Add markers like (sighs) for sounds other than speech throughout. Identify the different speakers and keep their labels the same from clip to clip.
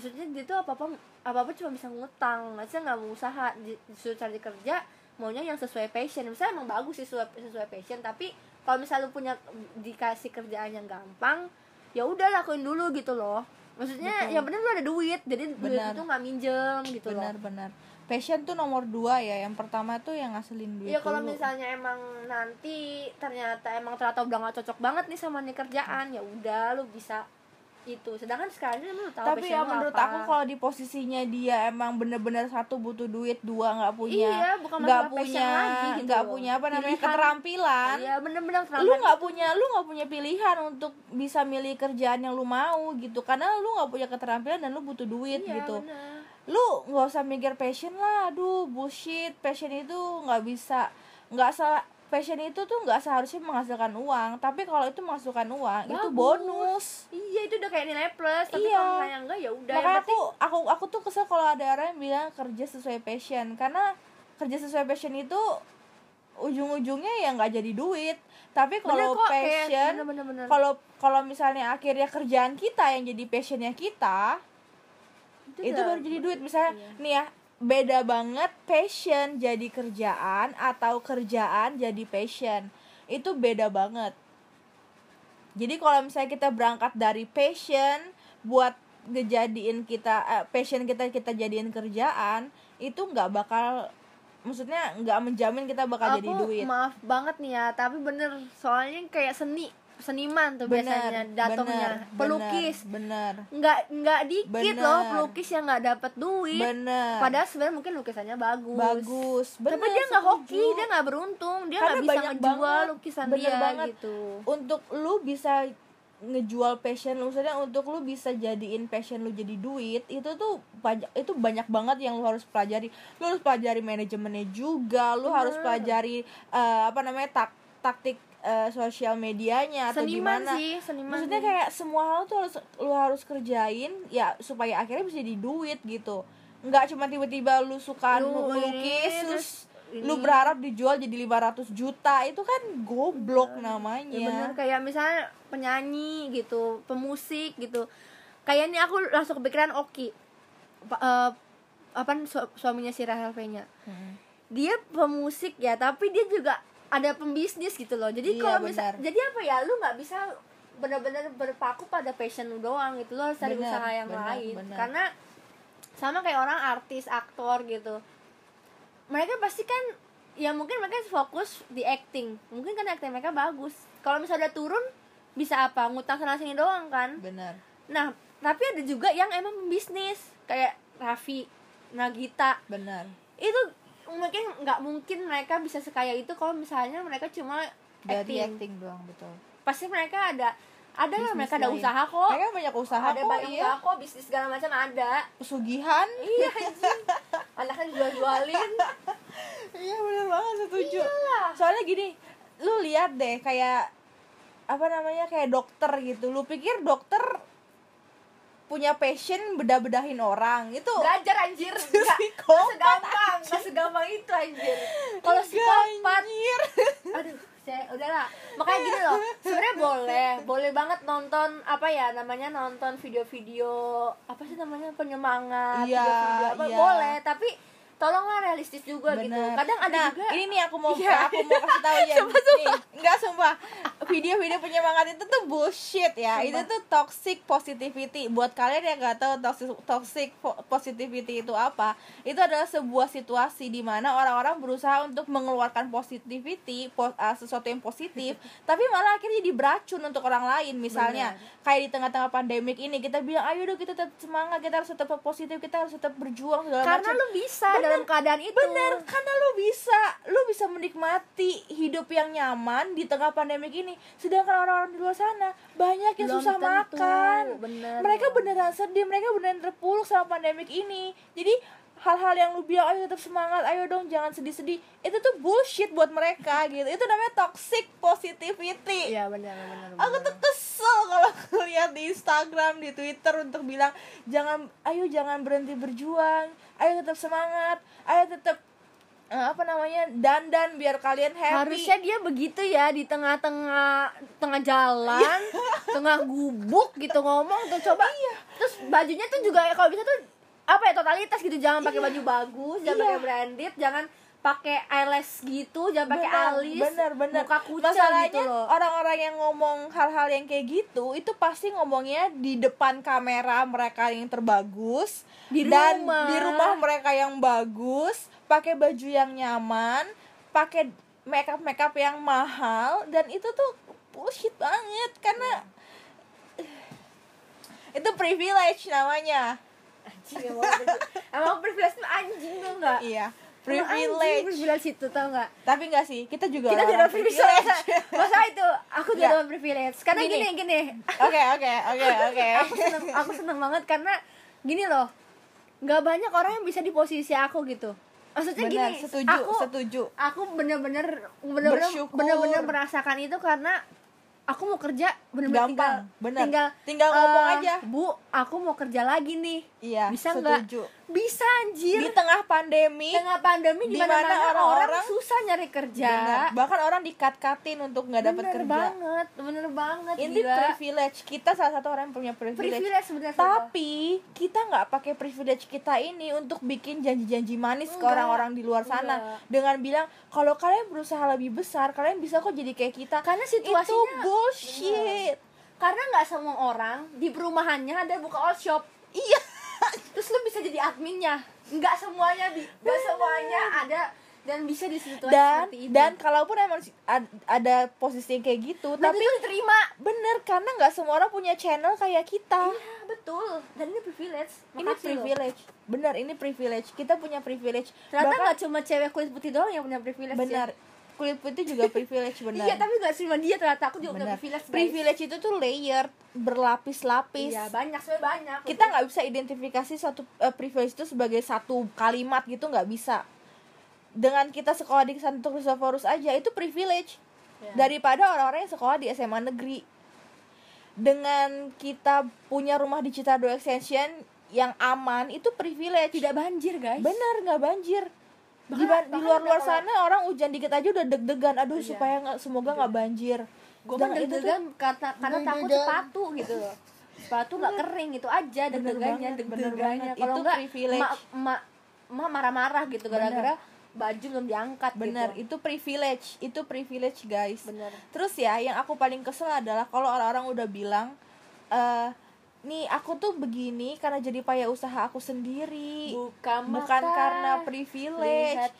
Speaker 1: maksudnya dia tuh apa apa apa apa cuma bisa ngutang maksudnya nggak mau usaha di- disuruh cari kerja maunya yang sesuai passion. Misalnya emang bagus sih sesuai sesuai passion tapi kalau misalnya lu punya dikasih kerjaan yang gampang ya udah lakuin dulu gitu loh. Maksudnya
Speaker 2: Betul.
Speaker 1: yang penting lu ada duit jadi duit
Speaker 2: Benar.
Speaker 1: itu nggak minjem gitu loh.
Speaker 2: Benar-benar passion tuh nomor dua ya yang pertama tuh yang ngasilin duit
Speaker 1: Iya kalau misalnya emang nanti ternyata emang ternyata udah gak cocok banget nih sama nih kerjaan ya udah lu bisa itu sedangkan sekarang ini lu tahu
Speaker 2: tapi ya menurut
Speaker 1: apa.
Speaker 2: aku kalau di posisinya dia emang bener-bener satu butuh duit dua nggak punya
Speaker 1: Iya, bukan
Speaker 2: nggak punya
Speaker 1: gitu
Speaker 2: nggak
Speaker 1: loh.
Speaker 2: punya apa namanya
Speaker 1: Pilihan.
Speaker 2: keterampilan
Speaker 1: iya bener-bener
Speaker 2: lu nggak punya lu nggak punya pilihan untuk bisa milih kerjaan yang lu mau gitu karena lu nggak punya keterampilan dan lu butuh duit
Speaker 1: Iya,
Speaker 2: gitu
Speaker 1: bener.
Speaker 2: lu nggak usah mikir passion lah aduh bullshit passion itu nggak bisa nggak salah passion itu tuh nggak seharusnya menghasilkan uang tapi kalau itu menghasilkan uang itu
Speaker 1: Bagus.
Speaker 2: bonus
Speaker 1: iya itu udah kayak nilai plus tapi
Speaker 2: Iya.
Speaker 1: kalau misalnya enggak ya udah
Speaker 2: makanya aku aku aku tuh kesel kalau ada orang yang bilang kerja sesuai passion karena kerja sesuai passion itu ujung-ujungnya ya nggak jadi duit tapi kalau passion kalau kalau misalnya akhirnya kerjaan kita yang jadi passionnya kita itu
Speaker 1: udah-
Speaker 2: baru jadi duit misalnya
Speaker 1: iya.
Speaker 2: nih ya beda banget passion jadi kerjaan atau kerjaan jadi passion. Itu beda banget. Jadi kalau misalnya kita berangkat dari passion buat ngejadiin kita eh, passion kita kita jadiin kerjaan itu nggak bakal maksudnya nggak menjamin kita bakal jadi
Speaker 1: aku
Speaker 2: duit.
Speaker 1: maaf banget nih ya tapi bener soalnya kayak seni seniman tuh biasanya datangnya. pelukis.
Speaker 2: bener
Speaker 1: nggak nggak dikit
Speaker 2: Bener.
Speaker 1: loh pelukis yang nggak dapat duit.
Speaker 2: Bener
Speaker 1: padahal sebenarnya mungkin lukisannya bagus.
Speaker 2: Bagus.
Speaker 1: Tapi
Speaker 2: bener,
Speaker 1: dia nggak hoki dia nggak beruntung. Dia nggak bisa ngejual
Speaker 2: banget,
Speaker 1: lukisan
Speaker 2: bener
Speaker 1: dia
Speaker 2: banget.
Speaker 1: gitu.
Speaker 2: Untuk lu bisa ngejual passion lu maksudnya untuk lu bisa jadiin passion lu jadi duit itu tuh banyak itu banyak banget yang lu harus pelajari. Lu harus pelajari manajemennya juga lu harus
Speaker 1: Bener.
Speaker 2: pelajari eh, apa namanya tak taktik eh, sosial medianya atau
Speaker 1: seniman
Speaker 2: gimana.
Speaker 1: sih seniman
Speaker 2: maksudnya kayak semua hal tuh harus lu harus kerjain ya supaya akhirnya bisa jadi duit gitu. Nggak cuma tiba-tiba lu suka
Speaker 1: Lu
Speaker 2: melukis
Speaker 1: ini,
Speaker 2: terus
Speaker 1: ini.
Speaker 2: lu berharap dijual jadi 500 juta itu kan goblok
Speaker 1: ya
Speaker 2: namanya.
Speaker 1: Bener kayak misalnya penyanyi gitu pemusik gitu. Kayak ini aku langsung kepikiran Oki. Eh, apa su- suaminya si Rahel V-nya.
Speaker 2: Hmm.
Speaker 1: dia pemusik ya tapi dia juga ada pembisnis gitu loh. Jadi
Speaker 2: Iya,
Speaker 1: kalau misal jadi apa ya? Lu nggak bisa benar-benar berpaku pada passion lu doang gitu. Lo harus cari
Speaker 2: Benar,
Speaker 1: usaha yang
Speaker 2: benar,
Speaker 1: lain.
Speaker 2: benar.
Speaker 1: karena sama kayak orang artis aktor gitu. Mereka pasti kan ya mungkin mereka fokus di acting. Mungkin kan acting mereka bagus. Kalau misalnya udah turun bisa apa? Ngutang sana sini doang kan?
Speaker 2: Benar.
Speaker 1: Nah tapi ada juga yang emang bisnis kayak Raffi Nagita.
Speaker 2: Benar.
Speaker 1: Itu mungkin nggak mungkin mereka bisa sekaya itu kalau misalnya mereka cuma
Speaker 2: dari
Speaker 1: acting.
Speaker 2: acting doang betul.
Speaker 1: Pasti mereka ada ada lah mereka ada
Speaker 2: lain.
Speaker 1: usaha kok.
Speaker 2: Mereka banyak usaha
Speaker 1: ada
Speaker 2: kok
Speaker 1: banyak
Speaker 2: iya.
Speaker 1: usaha kok bisnis segala macam ada.
Speaker 2: Pesugihan.
Speaker 1: Iya anjing. Anaknya jual jualin (laughs)
Speaker 2: iya benar banget setuju.
Speaker 1: Iyalah.
Speaker 2: soalnya gini lu lihat deh kayak apa namanya kayak dokter gitu. Lu pikir dokter punya passion bedah-bedahin orang itu
Speaker 1: belajar anjir. (laughs) Nggak segampang nggak segampang itu anjir. (laughs) Kalau psikopat
Speaker 2: anjir. (laughs)
Speaker 1: aduh saya udahlah. Makanya gini loh sebenarnya boleh boleh banget nonton apa ya namanya nonton video-video apa sih namanya penyemangat
Speaker 2: Iya,
Speaker 1: video-video apa
Speaker 2: iya.
Speaker 1: boleh. Tapi tolonglah realistis juga gitu.
Speaker 2: Bener.
Speaker 1: kadang ada
Speaker 2: nah,
Speaker 1: juga
Speaker 2: ini nih aku mau
Speaker 1: Iya.
Speaker 2: aku mau kasih tahu (laughs) ya. Nih enggak sumpah. Video-video penyemangat itu tuh bullshit ya.
Speaker 1: Sumpah.
Speaker 2: itu tuh toxic positivity. Buat kalian yang nggak tahu toxic toxic po- positivity itu apa itu adalah sebuah situasi di mana orang-orang berusaha untuk mengeluarkan positivity po- uh, sesuatu yang positif (laughs) tapi malah akhirnya jadi beracun untuk orang lain. Misalnya kayak di tengah-tengah pandemik ini kita bilang ayo dong kita tetap semangat kita harus tetap positif kita harus tetap berjuang segala
Speaker 1: karena
Speaker 2: macam
Speaker 1: lu bisa
Speaker 2: Bener.
Speaker 1: Dalam keadaan itu
Speaker 2: Bener, karena lu bisa, lu bisa menikmati hidup yang nyaman di tengah pandemik ini. Sedangkan orang-orang di luar sana banyak yang
Speaker 1: Belum
Speaker 2: susah
Speaker 1: tentu,
Speaker 2: makan.
Speaker 1: bener.
Speaker 2: Mereka beneran sedih, mereka beneran terpuruk sama pandemik ini. Jadi hal-hal yang lu bilang ayo tetap semangat, ayo dong jangan sedih-sedih. Itu tuh bullshit buat mereka gitu. Itu namanya toxic positivity.
Speaker 1: iya benar benar
Speaker 2: Aku tuh kesel kalau (laughs) lihat di Instagram, di Twitter untuk bilang jangan, ayo jangan berhenti berjuang, ayo tetap semangat, ayo tetap eh, apa namanya dandan biar kalian happy
Speaker 1: harusnya dia begitu ya di tengah-tengah tengah jalan tengah gubuk gitu ngomong tuh coba terus bajunya tuh juga ya, kalau bisa tuh apa ya totalitas gitu. Jangan pakai baju bagus jangan
Speaker 2: Iya.
Speaker 1: pakai branded jangan pakai eyelash gitu jangan pakai alis
Speaker 2: bener bener
Speaker 1: muka kucel
Speaker 2: masalahnya
Speaker 1: gitu loh.
Speaker 2: orang-orang yang ngomong hal-hal yang kayak gitu itu pasti ngomongnya di depan kamera mereka yang terbagus
Speaker 1: Di
Speaker 2: dan
Speaker 1: rumah.
Speaker 2: di rumah. mereka yang bagus pakai baju yang nyaman pakai makeup makeup yang mahal dan itu tuh bullshit banget karena (sighs) itu privilege namanya
Speaker 1: anjing emang privilege- emang privilege tuh anjing tuh enggak
Speaker 2: iya. Privilege.
Speaker 1: privilege itu tau nggak?
Speaker 2: Tapi enggak sih kita juga
Speaker 1: kita
Speaker 2: orang
Speaker 1: tidak privilege. (laughs) masa itu aku
Speaker 2: Nggak.
Speaker 1: tidak privilege. Karena
Speaker 2: Gini.
Speaker 1: gini gini.
Speaker 2: Oke oke oke (laughs) oke.
Speaker 1: aku seneng aku seneng banget karena gini loh nggak banyak orang yang bisa di posisi aku gitu. Maksudnya
Speaker 2: Benar,
Speaker 1: gini
Speaker 2: setuju
Speaker 1: aku
Speaker 2: setuju.
Speaker 1: aku bener-bener bener-bener bener-bener merasakan itu karena aku mau kerja bener-bener tinggal
Speaker 2: Gampang, bener.
Speaker 1: tinggal
Speaker 2: Tinggal ngomong
Speaker 1: eh,
Speaker 2: aja.
Speaker 1: bu aku mau kerja lagi nih
Speaker 2: Iya,
Speaker 1: bisa nggak bisa anjir
Speaker 2: di tengah pandemi
Speaker 1: tengah pandemi di
Speaker 2: di mana
Speaker 1: mana orang
Speaker 2: orang-orang
Speaker 1: susah nyari kerja
Speaker 2: bener, bahkan orang dikat-katin untuk nggak dapat
Speaker 1: bener
Speaker 2: kerja
Speaker 1: banget bener banget
Speaker 2: ini
Speaker 1: gila.
Speaker 2: privilege kita salah satu orang yang punya privilege,
Speaker 1: privilege sumpah.
Speaker 2: tapi kita nggak pakai privilege kita ini untuk bikin janji-janji manis ke
Speaker 1: Enggak.
Speaker 2: orang-orang di luar sana
Speaker 1: Enggak.
Speaker 2: dengan bilang kalau kalian berusaha lebih besar kalian bisa kok jadi kayak kita
Speaker 1: Karena
Speaker 2: itu
Speaker 1: situasinya-
Speaker 2: bullshit
Speaker 1: karena nggak semua orang di perumahannya ada buka all shop.
Speaker 2: Iya.
Speaker 1: Terus lu bisa jadi adminnya. Nggak semuanya bi nggak semuanya ada dan bisa di situasi
Speaker 2: dan
Speaker 1: seperti itu
Speaker 2: dan kalaupun emang ada posisi yang kayak gitu
Speaker 1: tapi
Speaker 2: tapi
Speaker 1: itu diterima.
Speaker 2: bener karena nggak semua orang punya channel kayak kita.
Speaker 1: Iya betul. Dan ini privilege.
Speaker 2: Ini
Speaker 1: Makasih loh.
Speaker 2: privilege. Bener ini privilege. Kita punya privilege.
Speaker 1: Ternyata nggak cuma cewek kulit putih doang yang punya privilege ya.
Speaker 2: Benar kulit putih juga privilege benar.
Speaker 1: iya tapi nggak cuma dia ternyata. Aku juga
Speaker 2: benar.
Speaker 1: privilege guys.
Speaker 2: privilege itu tuh layer berlapis-lapis.
Speaker 1: Iya banyak sebenarnya banyak.
Speaker 2: Kita nggak bisa identifikasi suatu eh, privilege itu sebagai satu kalimat gitu nggak bisa. Dengan kita sekolah di Santo Cristoforus aja itu privilege.
Speaker 1: Ya.
Speaker 2: daripada orang-orang yang sekolah di SMA negeri. Dengan kita punya rumah di Citado Extension yang aman itu privilege.
Speaker 1: Tidak banjir guys.
Speaker 2: Bener nggak banjir di,
Speaker 1: Bahkan-
Speaker 2: ba- di luar-luar
Speaker 1: kalau-
Speaker 2: sana orang hujan dikit aja udah deg-degan. Aduh
Speaker 1: Iya.
Speaker 2: supaya nggak semoga nggak banjir.
Speaker 1: Gue kan deg-degan karena karena takut sepatu gitu loh. Sepatu nggak kering itu aja deg-degannya deg-degannya. kalau
Speaker 2: privilege.
Speaker 1: emak emak emak marah-marah gitu gara-gara baju belum diangkat
Speaker 2: bener
Speaker 1: gitu.
Speaker 2: itu privilege itu privilege guys.
Speaker 1: Bener.
Speaker 2: Terus ya yang aku paling kesel adalah kalau orang-orang udah bilang eh nih aku tuh begini karena jadi payah usaha aku sendiri.
Speaker 1: Bukan
Speaker 2: bukan karena privilege.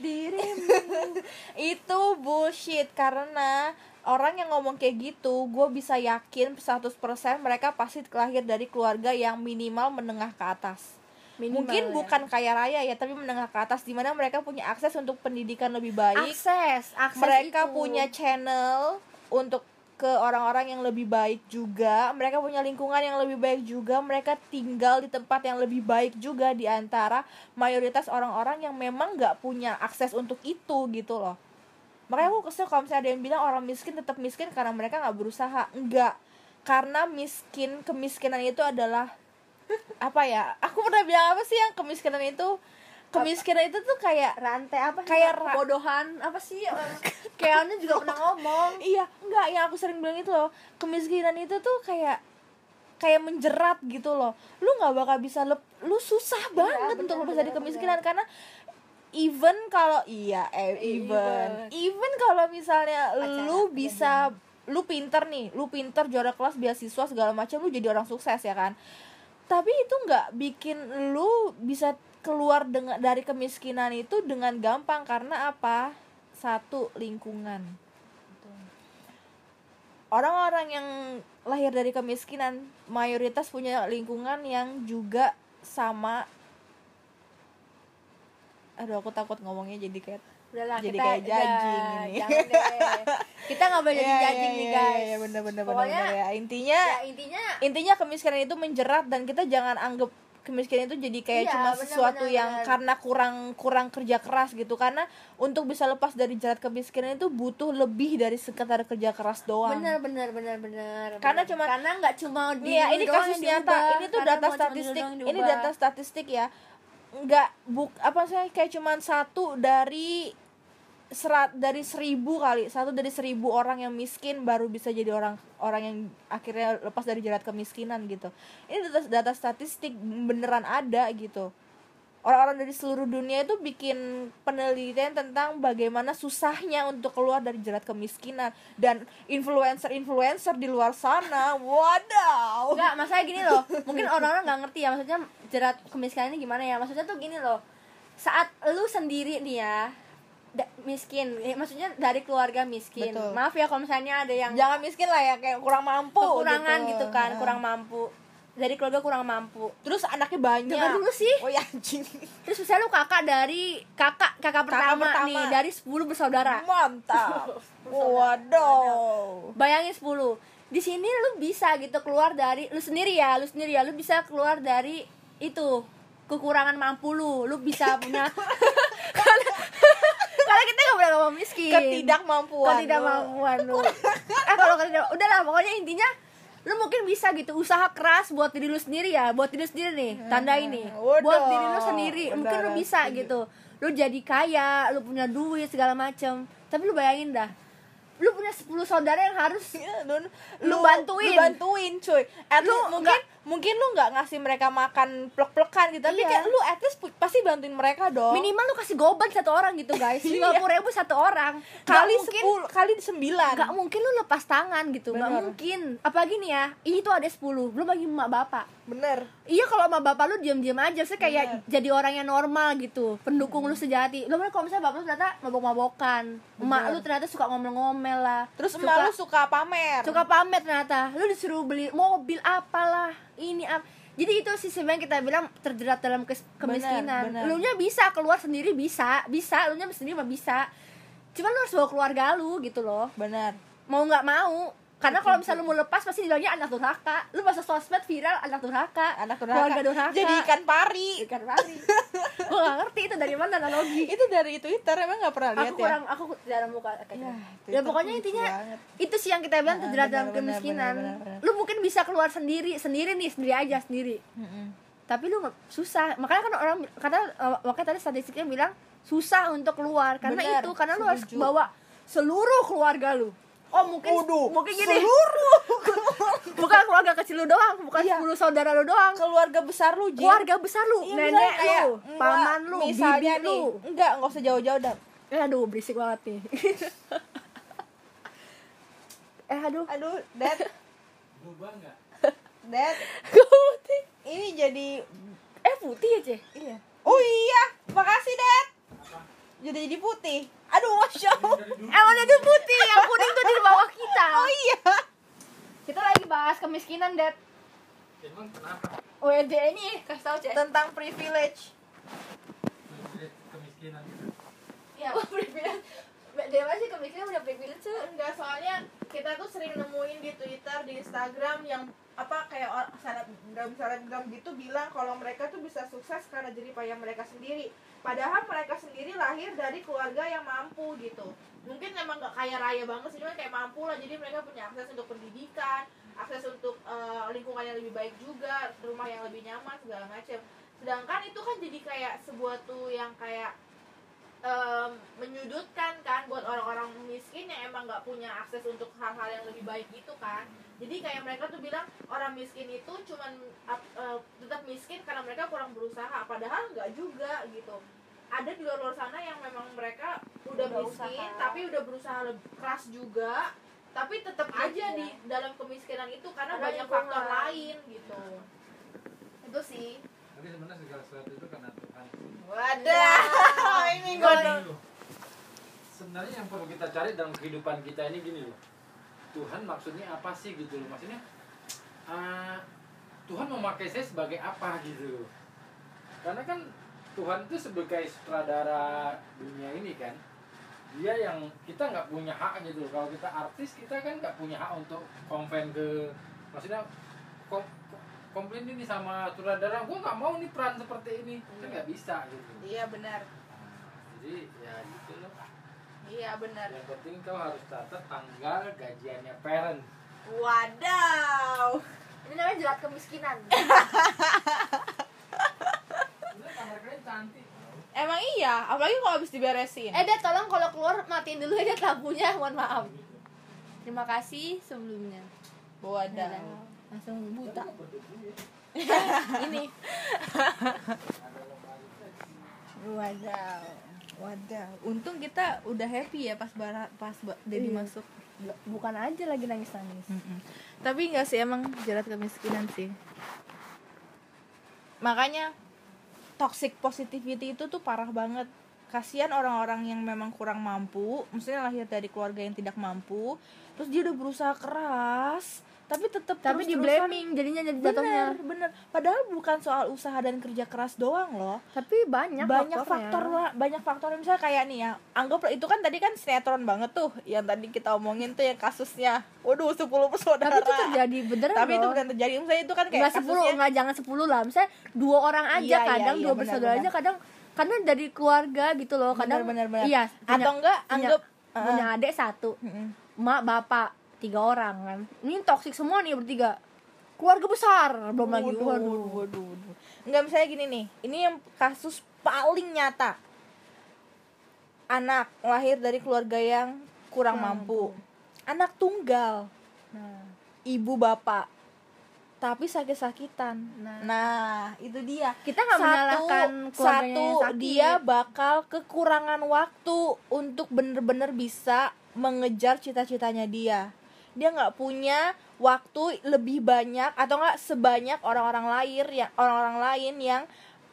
Speaker 2: (laughs) Itu bullshit. Karena orang yang ngomong kayak gitu gue bisa yakin 100% mereka pasti lahir dari keluarga yang minimal menengah ke atas.
Speaker 1: Minimal
Speaker 2: mungkin
Speaker 1: ya.
Speaker 2: bukan kaya raya ya tapi menengah ke atas di mana mereka punya akses untuk pendidikan lebih baik.
Speaker 1: Akses akses
Speaker 2: mereka
Speaker 1: itu.
Speaker 2: punya channel untuk ke orang-orang yang lebih baik juga. Mereka punya lingkungan yang lebih baik juga. Mereka tinggal di tempat yang lebih baik juga di antara mayoritas orang-orang yang memang nggak punya akses untuk itu gitu loh. Makanya aku kesel kalau misalnya ada yang bilang orang miskin tetap miskin karena mereka nggak berusaha. Enggak karena miskin kemiskinan itu adalah (laughs) apa ya? Aku pernah bilang apa sih yang kemiskinan itu kemiskinan itu tuh kayak
Speaker 1: rantai apa sih
Speaker 2: Kayak ra-
Speaker 1: bodohan apa sih? (laughs) Kayaknya juga pernah ngomong.
Speaker 2: Iya. Enggak yang aku sering bilang itu loh kemiskinan itu tuh kayak kayak menjerat gitu loh. Lu nggak bakal bisa lep, lu susah banget
Speaker 1: bener,
Speaker 2: untuk lepas dari
Speaker 1: bener,
Speaker 2: kemiskinan karena even kalau iya eh, even. Even. Kalau misalnya lu
Speaker 1: Pacaran,
Speaker 2: bisa lu pinter nih lu pinter juara kelas beasiswa segala macam lu jadi orang sukses ya kan? Tapi itu nggak bikin lu bisa keluar dengan dari kemiskinan itu dengan gampang. Karena apa? Satu lingkungan. Orang-orang yang lahir dari kemiskinan mayoritas punya lingkungan yang juga sama. Aduh aku takut ngomongnya jadi kayak
Speaker 1: Udahlah,
Speaker 2: Jadi
Speaker 1: kita
Speaker 2: kayak judging
Speaker 1: udah,
Speaker 2: ini.
Speaker 1: jangan deh. kita nggak boleh (laughs) jadi
Speaker 2: Iya,
Speaker 1: judging
Speaker 2: iya,
Speaker 1: nih
Speaker 2: iya,
Speaker 1: guys.
Speaker 2: iya, bener bener bener
Speaker 1: pokoknya
Speaker 2: bener ya. Intinya
Speaker 1: ya intinya
Speaker 2: intinya kemiskinan itu menjerat dan kita jangan anggap kemiskinan itu jadi kayak
Speaker 1: Iya,
Speaker 2: cuma
Speaker 1: bener,
Speaker 2: sesuatu
Speaker 1: bener,
Speaker 2: yang
Speaker 1: bener.
Speaker 2: karena kurang kurang kerja keras gitu karena untuk bisa lepas dari jerat kemiskinan itu butuh lebih dari sekedar kerja keras doang
Speaker 1: bener bener bener bener
Speaker 2: Karena cuma-
Speaker 1: karena nggak cuma di
Speaker 2: Iya,
Speaker 1: lu
Speaker 2: ini kasus nyata.
Speaker 1: diubah.
Speaker 2: Ini tuh data
Speaker 1: cuma
Speaker 2: statistik. Ini data statistik ya. Enggak buk apa sih kayak cuman satu dari serat dari seribu kali satu dari seribu orang yang miskin baru bisa jadi orang orang yang akhirnya lepas dari jerat kemiskinan gitu ini data, data statistik beneran ada gitu orang-orang dari seluruh dunia itu bikin penelitian tentang bagaimana susahnya untuk keluar dari jerat kemiskinan dan influencer-influencer di luar sana wadaw
Speaker 1: Enggak, masalah gini loh. Mungkin orang-orang nggak ngerti ya maksudnya jerat kemiskinan ini gimana ya. Maksudnya tuh gini loh. Saat lu sendiri nih ya da- miskin, eh, maksudnya dari keluarga miskin.
Speaker 2: Betul.
Speaker 1: Maaf ya kalau misalnya ada yang
Speaker 2: jangan miskin lah ya kayak kurang mampu
Speaker 1: kekurangan gitu, kan,
Speaker 2: Nah.
Speaker 1: kurang mampu. Dari keluarga kurang mampu.
Speaker 2: terus anaknya banyak
Speaker 1: Dengar dulu sih.
Speaker 2: oh ya anjing (laughs)
Speaker 1: Terus misalnya lu kakak dari kakak kakak pertama,
Speaker 2: pertama.
Speaker 1: nih dari 10 bersaudara.
Speaker 2: mantap (laughs) waduh
Speaker 1: Bayangin 10. Di sini lu bisa gitu keluar dari lu sendiri ya, lu sendiri ya, lu bisa keluar dari itu kekurangan mampu lu, lu bisa punya (laughs) karena kita nggak boleh ngomong miskin.
Speaker 2: ketidakmampuan
Speaker 1: ketidakmampuan lu. eh kalau ketidak, udahlah pokoknya intinya lu mungkin bisa gitu usaha keras buat diri lu sendiri ya, buat diri lu sendiri nih, tanda ini.
Speaker 2: Waduh.
Speaker 1: Buat diri lu sendiri, mungkin lu bisa gitu. Lu jadi kaya, lu punya duit segala macem Tapi lu bayangin dah, lu punya 10 saudara yang harus (laughs)
Speaker 2: Iya, lu,
Speaker 1: Lu bantuin.
Speaker 2: lu bantuin cuy. At
Speaker 1: Lu
Speaker 2: least mungkin
Speaker 1: nggak-
Speaker 2: mungkin lu nggak ngasih mereka makan plek-plekan gitu. Tapi
Speaker 1: Iya.
Speaker 2: kayak lu at least pasti bantuin mereka dong.
Speaker 1: Minimal lu kasih goban satu orang gitu guys. (laughs)
Speaker 2: Iya.
Speaker 1: lima ribu satu orang.
Speaker 2: Kali sepuluh kali sembilan.
Speaker 1: nggak mungkin lu lepas tangan gitu. Nggak
Speaker 2: Bener.
Speaker 1: mungkin. Apalagi nih ya ini tuh ada 10 belum bagi emak bapak.
Speaker 2: Bener
Speaker 1: iya kalau emak bapak lu diam-diam aja. Sih kayak jadi orang yang normal gitu. Pendukung lu sejati. Lu kalau misalnya bapak lu ternyata mabok-mabokan. Emak
Speaker 2: Bener.
Speaker 1: lu ternyata suka ngomel-ngomel lah
Speaker 2: terus
Speaker 1: suka,
Speaker 2: emak lu suka pamer.
Speaker 1: Suka pamer ternyata. Lu disuruh beli mobil apalah ini ap jadi itu sih sebenarnya kita bilang terjerat dalam kes- kemiskinan.
Speaker 2: bener.
Speaker 1: lu nya bisa keluar sendiri bisa bisa. Lu nya sendiri mah bisa. Cuman lu harus bawa keluarga lu gitu loh.
Speaker 2: Bener
Speaker 1: mau nggak mau karena kalau misalnya lu mau lepas pasti bilangnya anak durhaka. Lu masuk sosmed viral anak durhaka.
Speaker 2: Anak
Speaker 1: keluarga
Speaker 2: durhaka.
Speaker 1: Durhaka
Speaker 2: jadi ikan pari.
Speaker 1: Ikan pari. Gue gak ngerti itu dari mana analogi. (laughs)
Speaker 2: Itu dari twitter emang nggak pernah lihat
Speaker 1: aku
Speaker 2: ya?
Speaker 1: kurang aku jarang buka
Speaker 2: Ya,
Speaker 1: kayaknya. Ya pokoknya intinya
Speaker 2: banget.
Speaker 1: itu sih yang kita bilang
Speaker 2: Nah,
Speaker 1: terjerat dalam kemiskinan.
Speaker 2: benar, benar, benar.
Speaker 1: lu mungkin bisa keluar sendiri sendiri nih sendiri aja sendiri.
Speaker 2: Mm-mm.
Speaker 1: tapi lu susah. Makanya kan orang karena uh, makanya tadi statistiknya bilang susah untuk keluar. Karena itu karena lu harus bawa seluruh keluarga lu oh mungkin
Speaker 2: Waduh,
Speaker 1: mungkin gini.
Speaker 2: seluruh. (laughs)
Speaker 1: Bukan keluarga kecil lu doang bukan
Speaker 2: Iya.
Speaker 1: 10 saudara lu doang.
Speaker 2: Keluarga besar lu Jin.
Speaker 1: keluarga besar lu
Speaker 2: Iya,
Speaker 1: nenek
Speaker 2: kayak,
Speaker 1: lu
Speaker 2: enggak,
Speaker 1: paman lu
Speaker 2: misalnya
Speaker 1: bibi
Speaker 2: nih,
Speaker 1: lu.
Speaker 2: enggak nggak usah jauh-jauh dah
Speaker 1: eh aduh berisik banget nih. (laughs) Eh aduh.
Speaker 2: Aduh dad.
Speaker 3: Berubah nggak?
Speaker 2: dad. (laughs)
Speaker 1: Putih.
Speaker 2: Ini jadi
Speaker 1: eh putih ya ceh
Speaker 2: iya. Oh iya. Makasih dad. Jadi jadi putih aduh masya allah.
Speaker 1: emang jadi putih yang kuning tuh di bawah kita.
Speaker 2: Oh iya.
Speaker 1: Kita lagi bahas kemiskinan dad.
Speaker 3: Emang kenapa?
Speaker 1: WD ini kasih tau ceh
Speaker 2: tentang privilege.
Speaker 3: Kemiskinan. Itu.
Speaker 1: ya (laughs) privilege Dewa sih kemiskinan udah privilege tuh
Speaker 2: enggak soalnya kita tuh sering nemuin di Twitter di Instagram yang apa kayak or- selebgram selebgram gitu bilang kalau mereka tuh bisa sukses karena jerih payah mereka sendiri padahal mereka sendiri lahir dari keluarga yang mampu gitu. Mungkin emang nggak kaya raya banget sih cuma kayak mampu lah. Jadi mereka punya akses untuk pendidikan akses untuk eh, lingkungan yang lebih baik juga rumah yang lebih nyaman segala macam sedangkan itu kan jadi kayak sebuah tuh yang kayak em, menyudutkan kan buat orang-orang miskin yang emang nggak punya akses untuk hal-hal yang lebih baik gitu kan jadi kayak mereka tuh bilang orang miskin itu cuman eh, tetap miskin karena mereka kurang berusaha padahal nggak juga gitu ada di luar luar sana yang memang mereka udah,
Speaker 1: Udah
Speaker 2: miskin
Speaker 1: usaha.
Speaker 2: tapi udah berusaha lebih keras juga tapi tetap aja di dalam kemiskinan itu karena
Speaker 1: Ada
Speaker 2: banyak faktor lain gitu itu sih
Speaker 3: Tapi sebenarnya segala sesuatu itu karena Tuhan.
Speaker 2: wadah (laughs) ini
Speaker 3: Gini
Speaker 2: gue.
Speaker 3: Sebenarnya yang perlu kita cari dalam kehidupan kita ini gini loh. Tuhan maksudnya apa sih gitu loh? Maksudnya ah, Tuhan memakai saya sebagai apa gitu loh. Karena kan Tuhan itu sebagai sutradara dunia ini kan. Dia yang kita nggak punya hak gitu loh. Kalau kita artis kita kan nggak punya hak untuk konven ke maksudnya kom, kom- komplain ini sama sutradara gue nggak mau nih peran seperti ini kan nggak bisa gitu
Speaker 2: iya benar
Speaker 3: Nah, jadi ya gitu loh
Speaker 2: iya benar.
Speaker 3: Yang penting kau harus catat tanggal gajiannya parent.
Speaker 2: Wadaw.
Speaker 1: ini namanya jerat kemiskinan.
Speaker 2: Emang iya? Apalagi kalau habis diberesin.
Speaker 1: Eh deh tolong kalau keluar matiin dulu aja lampunya. Mohon maaf. Terima kasih sebelumnya.
Speaker 2: Wadah
Speaker 1: langsung buta. (laughs)
Speaker 2: Ini.
Speaker 1: Wadaw
Speaker 2: wadah untung kita udah happy ya pas bara pas ba- Dedi
Speaker 1: Iya.
Speaker 2: masuk.
Speaker 1: Bukan aja lagi nangis nangis
Speaker 2: tapi nggak sih emang jerat kemiskinan sih. Makanya toxic positivity itu tuh parah banget kasihan orang-orang yang memang kurang mampu maksudnya lahir dari keluarga yang tidak mampu terus dia udah berusaha keras tapi tetap
Speaker 1: tapi di blaming jadinya jadi jatuhnya.
Speaker 2: Bener bener. Padahal bukan soal usaha dan kerja keras doang loh.
Speaker 1: Tapi banyak
Speaker 2: banyak faktor lah banyak faktor. Misalnya kayak nih ya anggap itu kan tadi kan sinetron banget tuh yang tadi kita omongin tuh yang kasusnya waduh 10 bersaudara
Speaker 1: tapi itu terjadi beneran
Speaker 2: tapi itu
Speaker 1: loh.
Speaker 2: bukan terjadi misalnya itu kan kayak
Speaker 1: nggak sepuluh nggak jangan sepuluh lah. Misalnya dua orang aja
Speaker 2: Iya, iya,
Speaker 1: kadang
Speaker 2: iya,
Speaker 1: dua
Speaker 2: benar,
Speaker 1: bersaudara aja kadang karena dari keluarga gitu loh kadang
Speaker 2: benar benar
Speaker 1: iya punya-
Speaker 2: atau enggak
Speaker 1: punya-
Speaker 2: anggap
Speaker 1: punya adik satu
Speaker 2: Mm-mm.
Speaker 1: mak bapak tiga orang kan ini toksik semua nih bertiga keluarga besar belum lagi
Speaker 2: Waduh,
Speaker 1: waduh
Speaker 2: waduh, waduh. Enggak misalnya gini nih, ini yang kasus paling nyata. Anak lahir dari keluarga yang kurang
Speaker 1: Kurang
Speaker 2: mampu. Anak tunggal,
Speaker 1: nah
Speaker 2: ibu bapak. Tapi sakit-sakitan.
Speaker 1: Nah.
Speaker 2: Nah, itu dia.
Speaker 1: kita nggak menyalahkan
Speaker 2: satu
Speaker 1: sakit
Speaker 2: dia bakal kekurangan waktu untuk bener-bener bisa mengejar cita-citanya dia dia nggak punya waktu lebih banyak atau nggak sebanyak orang-orang lain yang orang-orang lain yang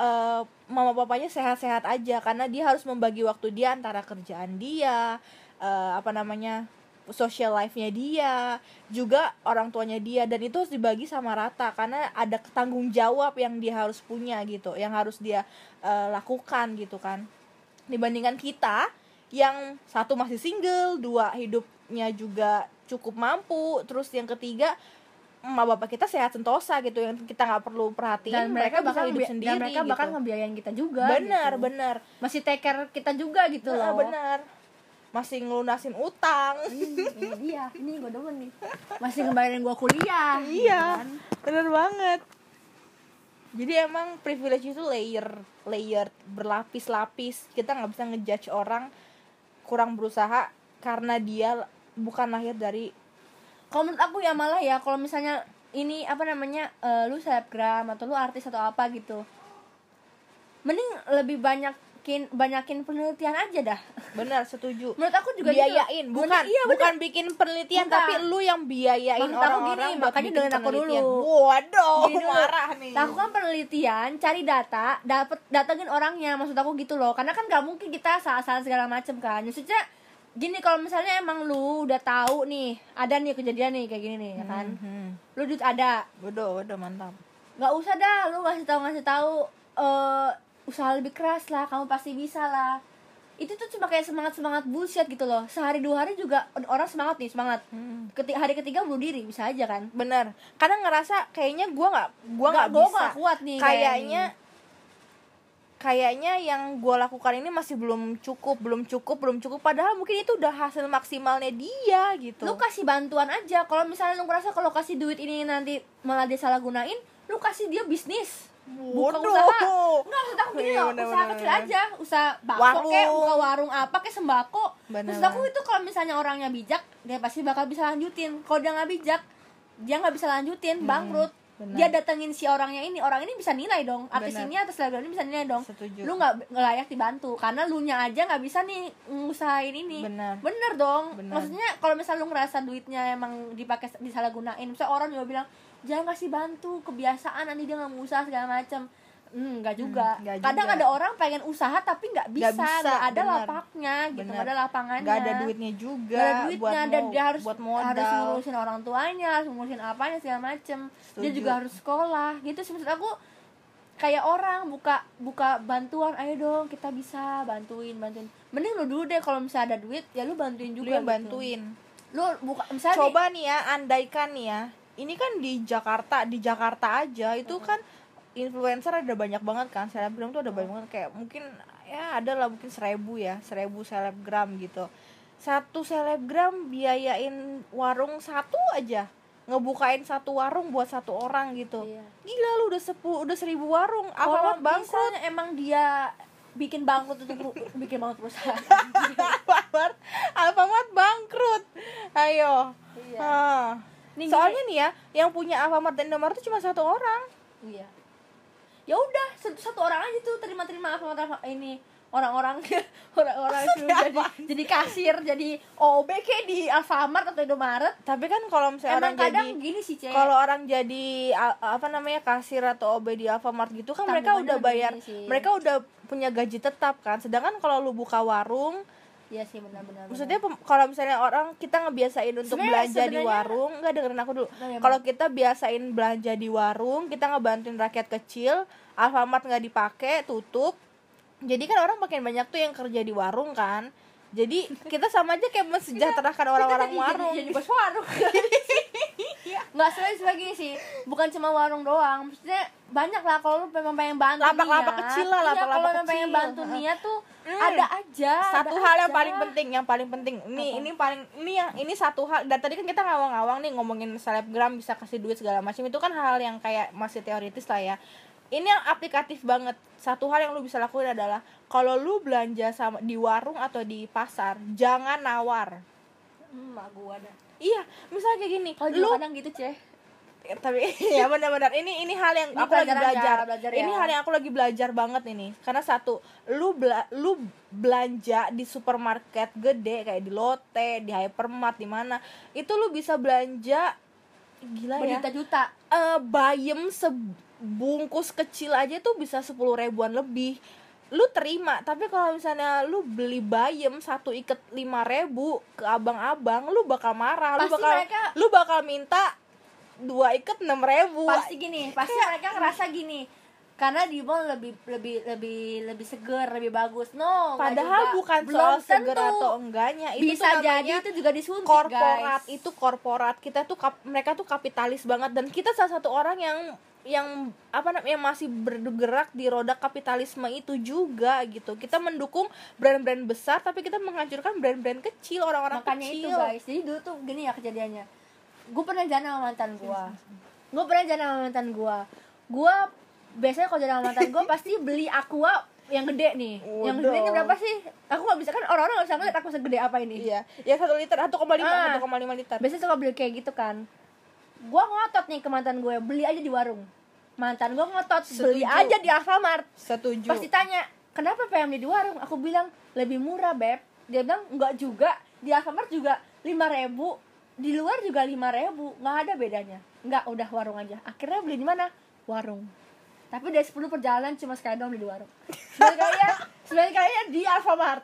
Speaker 2: eh, mama papanya sehat-sehat aja karena dia harus membagi waktu dia antara kerjaan dia eh, apa namanya social life-nya dia juga orang tuanya dia dan itu harus dibagi sama rata karena ada tanggung jawab yang dia harus punya gitu yang harus dia eh, lakukan gitu kan dibandingkan kita yang satu masih single dua hidupnya juga cukup mampu terus yang ketiga emak bapak kita sehat sentosa gitu yang kita nggak perlu perhatiin
Speaker 1: dan mereka,
Speaker 2: bisa
Speaker 1: bakal
Speaker 2: hidup sendiri
Speaker 1: dan mereka
Speaker 2: gitu.
Speaker 1: bakal ngebiayain kita juga
Speaker 2: benar
Speaker 1: gitu.
Speaker 2: benar
Speaker 1: masih take care kita juga gitu
Speaker 2: Nah,
Speaker 1: loh
Speaker 2: benar masih ngelunasin utang.
Speaker 1: Ini dia ini gue demen nih. Masih ngebayarin gue kuliah
Speaker 2: iya
Speaker 1: kan?
Speaker 2: bener banget. Jadi emang privilege itu layer layer berlapis-lapis. Kita nggak bisa ngejudge orang kurang berusaha karena dia bukan lahir dari
Speaker 1: kalau menurut aku ya malah ya kalau misalnya ini apa namanya eh, lu selebgram atau lu artis atau apa gitu mending lebih banyakin banyakin penelitian aja dah (laughs)
Speaker 2: benar setuju.
Speaker 1: Menurut aku juga gitu.
Speaker 2: biayain bukan
Speaker 1: Mending- iya,
Speaker 2: bukan bikin penelitian
Speaker 1: Bukan.
Speaker 2: tapi lu yang biayain
Speaker 1: Maksud aku
Speaker 2: orang-orang
Speaker 1: gini,
Speaker 2: buat
Speaker 1: makanya dengerin aku dulu.
Speaker 2: waduh
Speaker 1: Gini. dulu.
Speaker 2: marah nih.
Speaker 1: Lakukan penelitian cari data dapat datengin orangnya maksud aku gitu loh. Karena kan gak mungkin kita salah-salah segala macem kan. Maksudnya gini kalau misalnya emang lu udah tahu nih ada nih kejadian nih kayak gini nih ya kan?
Speaker 2: Hmm,
Speaker 1: lu duit ada.
Speaker 2: Waduh waduh mantap.
Speaker 1: Nggak usah dah lu ngasih tahu ngasih tahu eh usaha lebih keras lah kamu pasti bisa lah itu tuh cuma kayak semangat semangat bullshit gitu loh. Sehari dua hari juga orang semangat nih semangat.
Speaker 2: Hmm.
Speaker 1: Keti hari ketiga bunuh diri bisa aja kan?
Speaker 2: Bener. Karena ngerasa kayaknya gua nggak gua nggak bisa.
Speaker 1: nggak kuat nih
Speaker 2: kayaknya
Speaker 1: kayak
Speaker 2: kayaknya yang gua lakukan ini masih belum cukup belum cukup belum cukup. Padahal mungkin itu udah hasil maksimalnya dia gitu.
Speaker 1: Lu kasih bantuan aja. Kalau misalnya lu ngerasa kalau kasih duit ini nanti malah dia salah gunain lu kasih dia bisnis buka usaha. Nggak maksud aku gini
Speaker 2: Iya,
Speaker 1: loh. usaha
Speaker 2: bener,
Speaker 1: kecil
Speaker 2: bener.
Speaker 1: aja. Usaha bakso kayak buka warung apa kayak sembako.
Speaker 2: Bener,
Speaker 1: maksud aku itu kalau misalnya orangnya bijak dia pasti bakal bisa lanjutin. Kalau dia nggak bijak dia nggak bisa lanjutin bangkrut.
Speaker 2: Hmm, bener.
Speaker 1: dia datengin si orangnya ini. Orang ini bisa nilai dong. Artis
Speaker 2: Bener.
Speaker 1: ini atau selebgram ini bisa nilai dong.
Speaker 2: Setuju.
Speaker 1: lu nggak layak dibantu. Karena lu nya aja nggak bisa nih ngusahain ini.
Speaker 2: Bener.
Speaker 1: bener dong.
Speaker 2: Bener.
Speaker 1: maksudnya kalau misalnya lu ngerasa duitnya emang dipakai disalahgunain. Misalnya orang juga bilang jangan kasih bantu kebiasaan nanti dia nggak mau usaha segala macam Hmm, nggak juga.
Speaker 2: Hmm,
Speaker 1: Kadang
Speaker 2: juga.
Speaker 1: ada orang pengen usaha tapi nggak bisa,
Speaker 2: Nggak
Speaker 1: ada
Speaker 2: bener.
Speaker 1: lapaknya gitu, nggak ada lapangannya.
Speaker 2: nggak ada duitnya juga
Speaker 1: Nggak ada duitnya
Speaker 2: buat
Speaker 1: dan dia harus
Speaker 2: buat modal
Speaker 1: harus ngurusin orang tuanya, harus ngurusin apanya segala macem. Dia
Speaker 2: Setuju.
Speaker 1: juga harus sekolah. Gitu sih maksud aku kayak orang buka buka bantuan ayo dong kita bisa bantuin bantuin mending lu dulu deh kalau misalnya ada duit ya lu bantuin
Speaker 2: lu
Speaker 1: juga
Speaker 2: yang
Speaker 1: gitu.
Speaker 2: bantuin
Speaker 1: lu buka misalnya nih,
Speaker 2: coba nih ya andaikan nih ya ini kan di Jakarta di Jakarta aja itu kan influencer ada banyak banget kan selebgram tuh ada banyak banget kayak mungkin ya ada lah mungkin seribu ya seribu selebgram gitu. Satu selebgram biayain warung satu aja ngebukain satu warung buat satu orang gitu.
Speaker 1: Iya.
Speaker 2: gila lu udah sepuluh udah seribu warung apa
Speaker 1: kalau
Speaker 2: bangkrut.
Speaker 1: emang dia bikin bangkrut untuk (laughs) bikin bangkrut perusahaan.
Speaker 2: Alfamart Alfamart bangkrut. Ayo.
Speaker 1: Iya.
Speaker 2: Ah.
Speaker 1: Nih,
Speaker 2: soalnya nih ya yang punya Alfamart dan Indomaret itu cuma satu orang.
Speaker 1: Iya. Ya udah satu, satu orang aja tuh terima terima apa apa ini orang-orang (laughs) orang-orang itu jadi jadi kasir jadi OB kayak di Alfamart atau Indomaret
Speaker 2: tapi kan kalau misalnya
Speaker 1: emang
Speaker 2: orang
Speaker 1: kadang
Speaker 2: jadi
Speaker 1: gini sih cek.
Speaker 2: kalau orang jadi apa namanya kasir atau OB di Alfamart gitu kan mereka udah bayar mereka udah punya gaji tetap kan. Sedangkan kalau lu buka warung
Speaker 1: Iya sih benar-benar
Speaker 2: maksudnya kalau misalnya orang kita ngebiasain untuk
Speaker 1: Sebenarnya-
Speaker 2: belanja di
Speaker 1: sebenarnya-
Speaker 2: warung nggak dengerin aku dulu.
Speaker 1: Nah, ya,
Speaker 2: kalau kita biasain belanja di warung kita ngebantuin rakyat kecil Alfamart nggak dipakai tutup. Jadi kan orang makin banyak tuh yang kerja di warung kan. Jadi (laughs) kita sama aja kayak mensejahterakan orang-orang warung.
Speaker 1: jadi, jadi bos warung. (laughs) Nggak sebenarnya sebagai sih. Bukan cuma warung doang. Maksudnya banyak lah kalau lu memang pengen bantu
Speaker 2: Lapak-lapak kecil lah,
Speaker 1: Iya,
Speaker 2: lapak-lapak
Speaker 1: kalau memang pengen
Speaker 2: kecil.
Speaker 1: bantu niat tuh
Speaker 2: Hmm.
Speaker 1: ada aja
Speaker 2: satu
Speaker 1: ada
Speaker 2: hal yang
Speaker 1: aja.
Speaker 2: paling penting yang paling penting. Ini ini paling ini yang ini satu hal. Dan tadi kan kita ngawang-ngawang nih ngomongin selebgram bisa kasih duit segala macam itu kan hal yang kayak masih teoritis lah ya. Ini yang aplikatif banget. Satu hal yang lu bisa lakuin adalah kalau lu belanja sama di warung atau di pasar jangan nawar.
Speaker 1: Hmm, gua dah
Speaker 2: iya misalnya kayak gini
Speaker 1: kalau
Speaker 2: lu
Speaker 1: kadang gitu ceh
Speaker 2: tapi (laughs) ya benar-benar. Ini ini hal yang
Speaker 1: Ini
Speaker 2: aku lagi belajar,
Speaker 1: belajar
Speaker 2: ini
Speaker 1: ya.
Speaker 2: hal yang aku lagi belajar banget ini. Karena satu lu bela, lu belanja di supermarket gede kayak di Lotte di Hypermart di mana itu lu bisa belanja gila ya
Speaker 1: berjuta-juta
Speaker 2: eh bayem sebungkus kecil aja tuh bisa sepuluh ribuan lebih. Lu terima tapi kalau misalnya lu beli bayem satu iket lima ribu ke abang-abang lu bakal marah lu
Speaker 1: Pasti
Speaker 2: bakal
Speaker 1: mereka-
Speaker 2: lu bakal minta dua iket enam ribu.
Speaker 1: Pasti gini pasti mereka ngerasa gini. Karena di mall lebih lebih lebih lebih seger lebih bagus. No
Speaker 2: padahal
Speaker 1: juga.
Speaker 2: bukan
Speaker 1: Belum
Speaker 2: soal seger
Speaker 1: tentu.
Speaker 2: atau enggaknya. Itu
Speaker 1: bisa
Speaker 2: tuh
Speaker 1: jadi itu juga disuntik
Speaker 2: korporat.
Speaker 1: guys.
Speaker 2: itu korporat. Kita tuh kap- mereka tuh kapitalis banget. Dan kita salah satu orang yang yang apa namanya masih bergerak di roda kapitalisme itu juga gitu. Kita mendukung brand-brand besar tapi kita menghancurkan brand-brand kecil orang-orang
Speaker 1: makanya
Speaker 2: kecil.
Speaker 1: itu guys. Jadi dulu tuh gini ya kejadiannya gue pernah jalan sama mantan gue gue pernah jalan sama mantan gue gue biasanya kalau jalan sama mantan gue pasti beli aqua yang gede nih. Yang
Speaker 2: Waduh.
Speaker 1: gede ini berapa sih? Aku nggak bisa kan orang-orang nggak bisa ngeliat aku segede apa ini.
Speaker 2: Iya. Ya satu liter satu koma lima
Speaker 1: Ah.
Speaker 2: satu koma lima liter.
Speaker 1: Biasanya suka beli kayak gitu kan. Gue ngotot nih ke mantan gue beli aja di warung. Mantan gue ngotot beli
Speaker 2: Setuju.
Speaker 1: aja di Alfamart.
Speaker 2: Setuju.
Speaker 1: Pasti tanya kenapa pengen beli di warung? Aku bilang lebih murah beb. Dia bilang enggak juga. Di Alfamart juga lima ribu di luar juga lima ribu nggak ada bedanya. Nggak udah warung aja. Akhirnya beli di mana? Warung. Tapi dari 10 perjalanan cuma sekali doang beli di warung. Sembilan kalinya sembilan kalinya di Alfamart.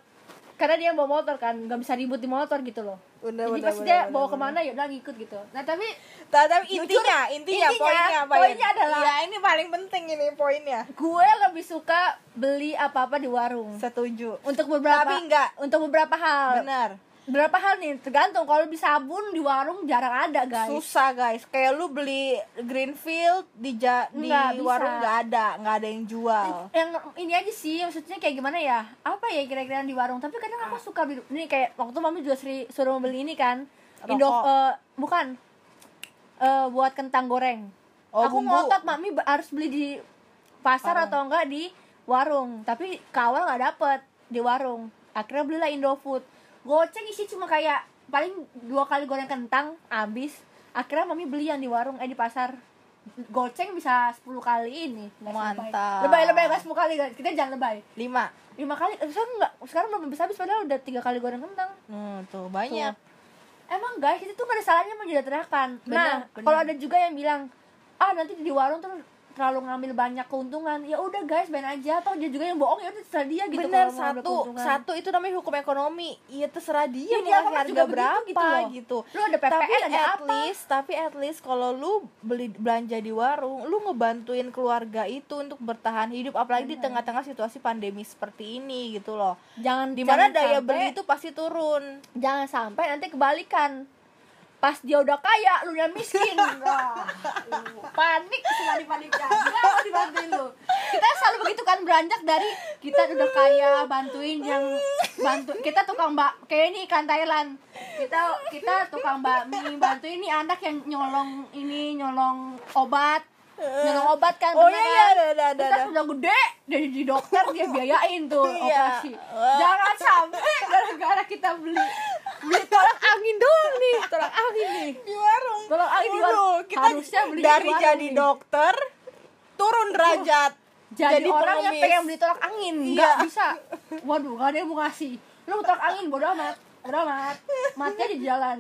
Speaker 1: Karena dia bawa motor kan nggak bisa ribut di motor gitu loh.
Speaker 2: Bener,
Speaker 1: jadi
Speaker 2: bener,
Speaker 1: pas
Speaker 2: bener,
Speaker 1: dia bawa
Speaker 2: ke
Speaker 1: mana ya udah ngikut gitu. Nah tapi
Speaker 2: Ta- tapi intinya, intinya,
Speaker 1: intinya,
Speaker 2: poinnya apa
Speaker 1: poinnya
Speaker 2: ya?
Speaker 1: adalah-
Speaker 2: Iya, ini paling penting ini poinnya.
Speaker 1: gue lebih suka beli apa-apa di warung.
Speaker 2: Setuju.
Speaker 1: untuk beberapa
Speaker 2: Tapi enggak.
Speaker 1: untuk beberapa hal.
Speaker 2: Benar.
Speaker 1: Berapa hal nih? Tergantung. Kalau beli sabun di warung jarang ada guys.
Speaker 2: Susah guys. Kayak lu beli Greenfield di ja, di
Speaker 1: bisa.
Speaker 2: warung nggak ada, nggak ada yang jual.
Speaker 1: yang ini aja sih. Maksudnya kayak gimana ya? Apa ya kira-kira di warung? Tapi kadang aku suka beli. Ini kayak waktu mami juga seri, suruh beli ini kan. Indo
Speaker 2: Rokok.
Speaker 1: eh, bukan. Eh, buat kentang goreng.
Speaker 2: Oh,
Speaker 1: aku
Speaker 2: bumbu.
Speaker 1: ngotot mami harus beli di pasar
Speaker 2: Warung.
Speaker 1: atau enggak di warung. Tapi kawal nggak dapet di warung. Akhirnya belilah Indofood goceng isi cuma kayak paling dua kali goreng kentang habis. Akhirnya mami beli yang di warung eh di pasar. Goceng bisa 10 kali ini.
Speaker 2: Mantap.
Speaker 1: lebay lebay nggak 10 kali. Guys. kita jangan lebay.
Speaker 2: Lima.
Speaker 1: lima kali. Eh, sekarang nggak. Sekarang belum habis habis. Padahal udah tiga kali goreng kentang.
Speaker 2: Hmm, tuh banyak.
Speaker 1: emang guys itu tuh gak ada salahnya menjadikan
Speaker 2: Benar,
Speaker 1: nah kalau ada juga yang bilang ah nanti di warung tuh terlalu ngambil banyak keuntungan ya udah guys main aja. Atau dia juga yang bohong ya udah terserah dia gitu
Speaker 2: Bener
Speaker 1: ambil
Speaker 2: satu satu itu namanya hukum ekonomi. Iya terserah dia mau
Speaker 1: dia
Speaker 2: harga
Speaker 1: juga
Speaker 2: berapa
Speaker 1: gitu loh.
Speaker 2: gitu.
Speaker 1: lu ada PPN
Speaker 2: tapi
Speaker 1: ada
Speaker 2: at
Speaker 1: apa?
Speaker 2: least tapi at least kalau lu beli belanja di warung lu ngebantuin keluarga itu untuk bertahan hidup. Apalagi di tengah-tengah situasi pandemi seperti ini gitu loh.
Speaker 1: Jangan
Speaker 2: di mana
Speaker 1: jangan
Speaker 2: daya
Speaker 1: sampai-
Speaker 2: beli itu pasti turun.
Speaker 1: Jangan sampai nanti kebalikan pas dia udah kaya lu yang miskin. (laughs) Wah, lu panik cuma panik aja dibantuin lu. Kita selalu begitu kan beranjak dari kita udah kaya bantuin yang bantu kita tukang mbak kayak ini ikan Thailand. Kita kita tukang bakmi bantuin nih anak yang nyolong ini nyolong obat. Nyolong obat kan
Speaker 2: Oh iya, iya, ada, ada, ada,
Speaker 1: Terus
Speaker 2: ada.
Speaker 1: udah gede jadi di dokter dia biayain tuh (laughs)
Speaker 2: Iya.
Speaker 1: operasi. Jangan sampai gara-gara kita beli beli tolak angin doang nih tolak angin nih
Speaker 2: di warung
Speaker 1: Tolong angin di warung.
Speaker 2: kita
Speaker 1: Harusnya belinya
Speaker 2: dari
Speaker 1: di warung
Speaker 2: jadi
Speaker 1: nih.
Speaker 2: dokter turun derajat
Speaker 1: jadi, orang yang
Speaker 2: pengemis.
Speaker 1: pengen beli tolak angin
Speaker 2: Iya.
Speaker 1: nggak bisa waduh gak ada yang mau ngasih lu tolak angin bodo amat bodo amat matnya di jalan